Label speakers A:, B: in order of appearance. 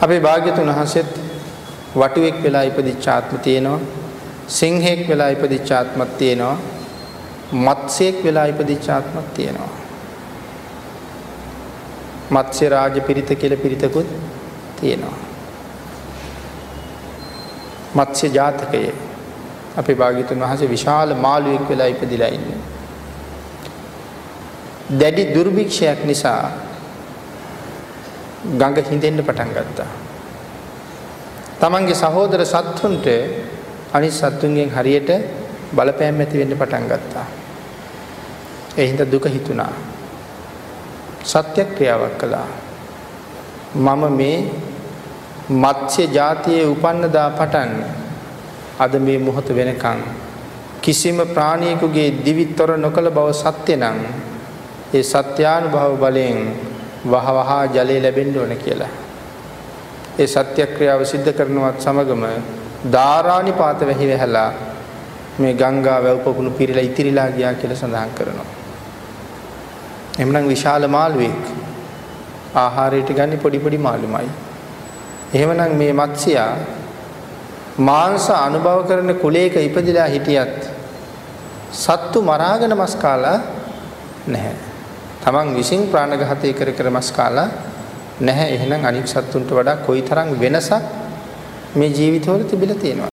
A: අපේ භාග්‍යතුන් වහන්සේත් වටුවෙක් වෙලා ඉපදිච්ච ආත්ම තියෙනවා. සිංහෙක් වෙලා ඉපදිච්ච ආත්මක් තියෙනවා. මත්ස්‍යයෙක් වෙලා ඉපදිච්ච ආත්මක් තියෙනවා. මත්ස්‍ය රාජ පිරිත කියලා පිරිතකුත් තියෙනවා. මත්ස්‍ය ජාතකයේ අපේ භාග්‍යතුන් වහන්සේ විශාල මාළුවෙක් වෙලා ඉපදිලා ඉන්නේ. දැඩි දුර්භික්ෂයක් නිසා ගඟ හිඳෙන්න පටන් ගත්තා. තමන්ගේ සහෝදර සත්තුන්ට අනිත් සත්තුන්ගෙන් හරියට බලපෑම් ඇති වෙන්න පටන් ගත්තා. ඒ හින්දා දුක හිතුණා. සත්‍යක්‍රියාවක් කළා. මම මේ මත්ස්‍ය ජාතියේ උපන්න දා පටන් අද මේ මොහොත වෙනකන් කිසිම ප්‍රාණියෙකුගේ දිවිතොර නොකළ බව සත්‍ය නම් ඒ සත්‍යානුභව බලයෙන් වහවහා ජලය ලැබෙන්න ඕන කියලා. ඒ සත්‍යක්‍රියාව සිද්ධ කරනවත් සමගම ධාරානිපාත වැහි වැහැලා මේ ගංගා වැව් පොකුණු පිරීලා ඉතිරිලා ගියා කියලා සඳහන් කරනවා. එhmenan විශාල මාළුවෙක් ආහාරයට ගන්න පොඩි පොඩි මාළුමයි. එහෙමනම් මේ මත්ස්‍යයා මාංශ අනුභව කරන කුලයක ඉපදිලා හිටියත් සත්තු මරාගෙන මස් කාලා නැහැ. තමන් විසින් ප්‍රාණඝාතය කර කර මස් කාලා නැහැ. එහෙනම් අනික් සත්තුන්ට වඩා කොයිතරම් වෙනසක් මේ ජීවිතවල තිබිලා තියෙනවා.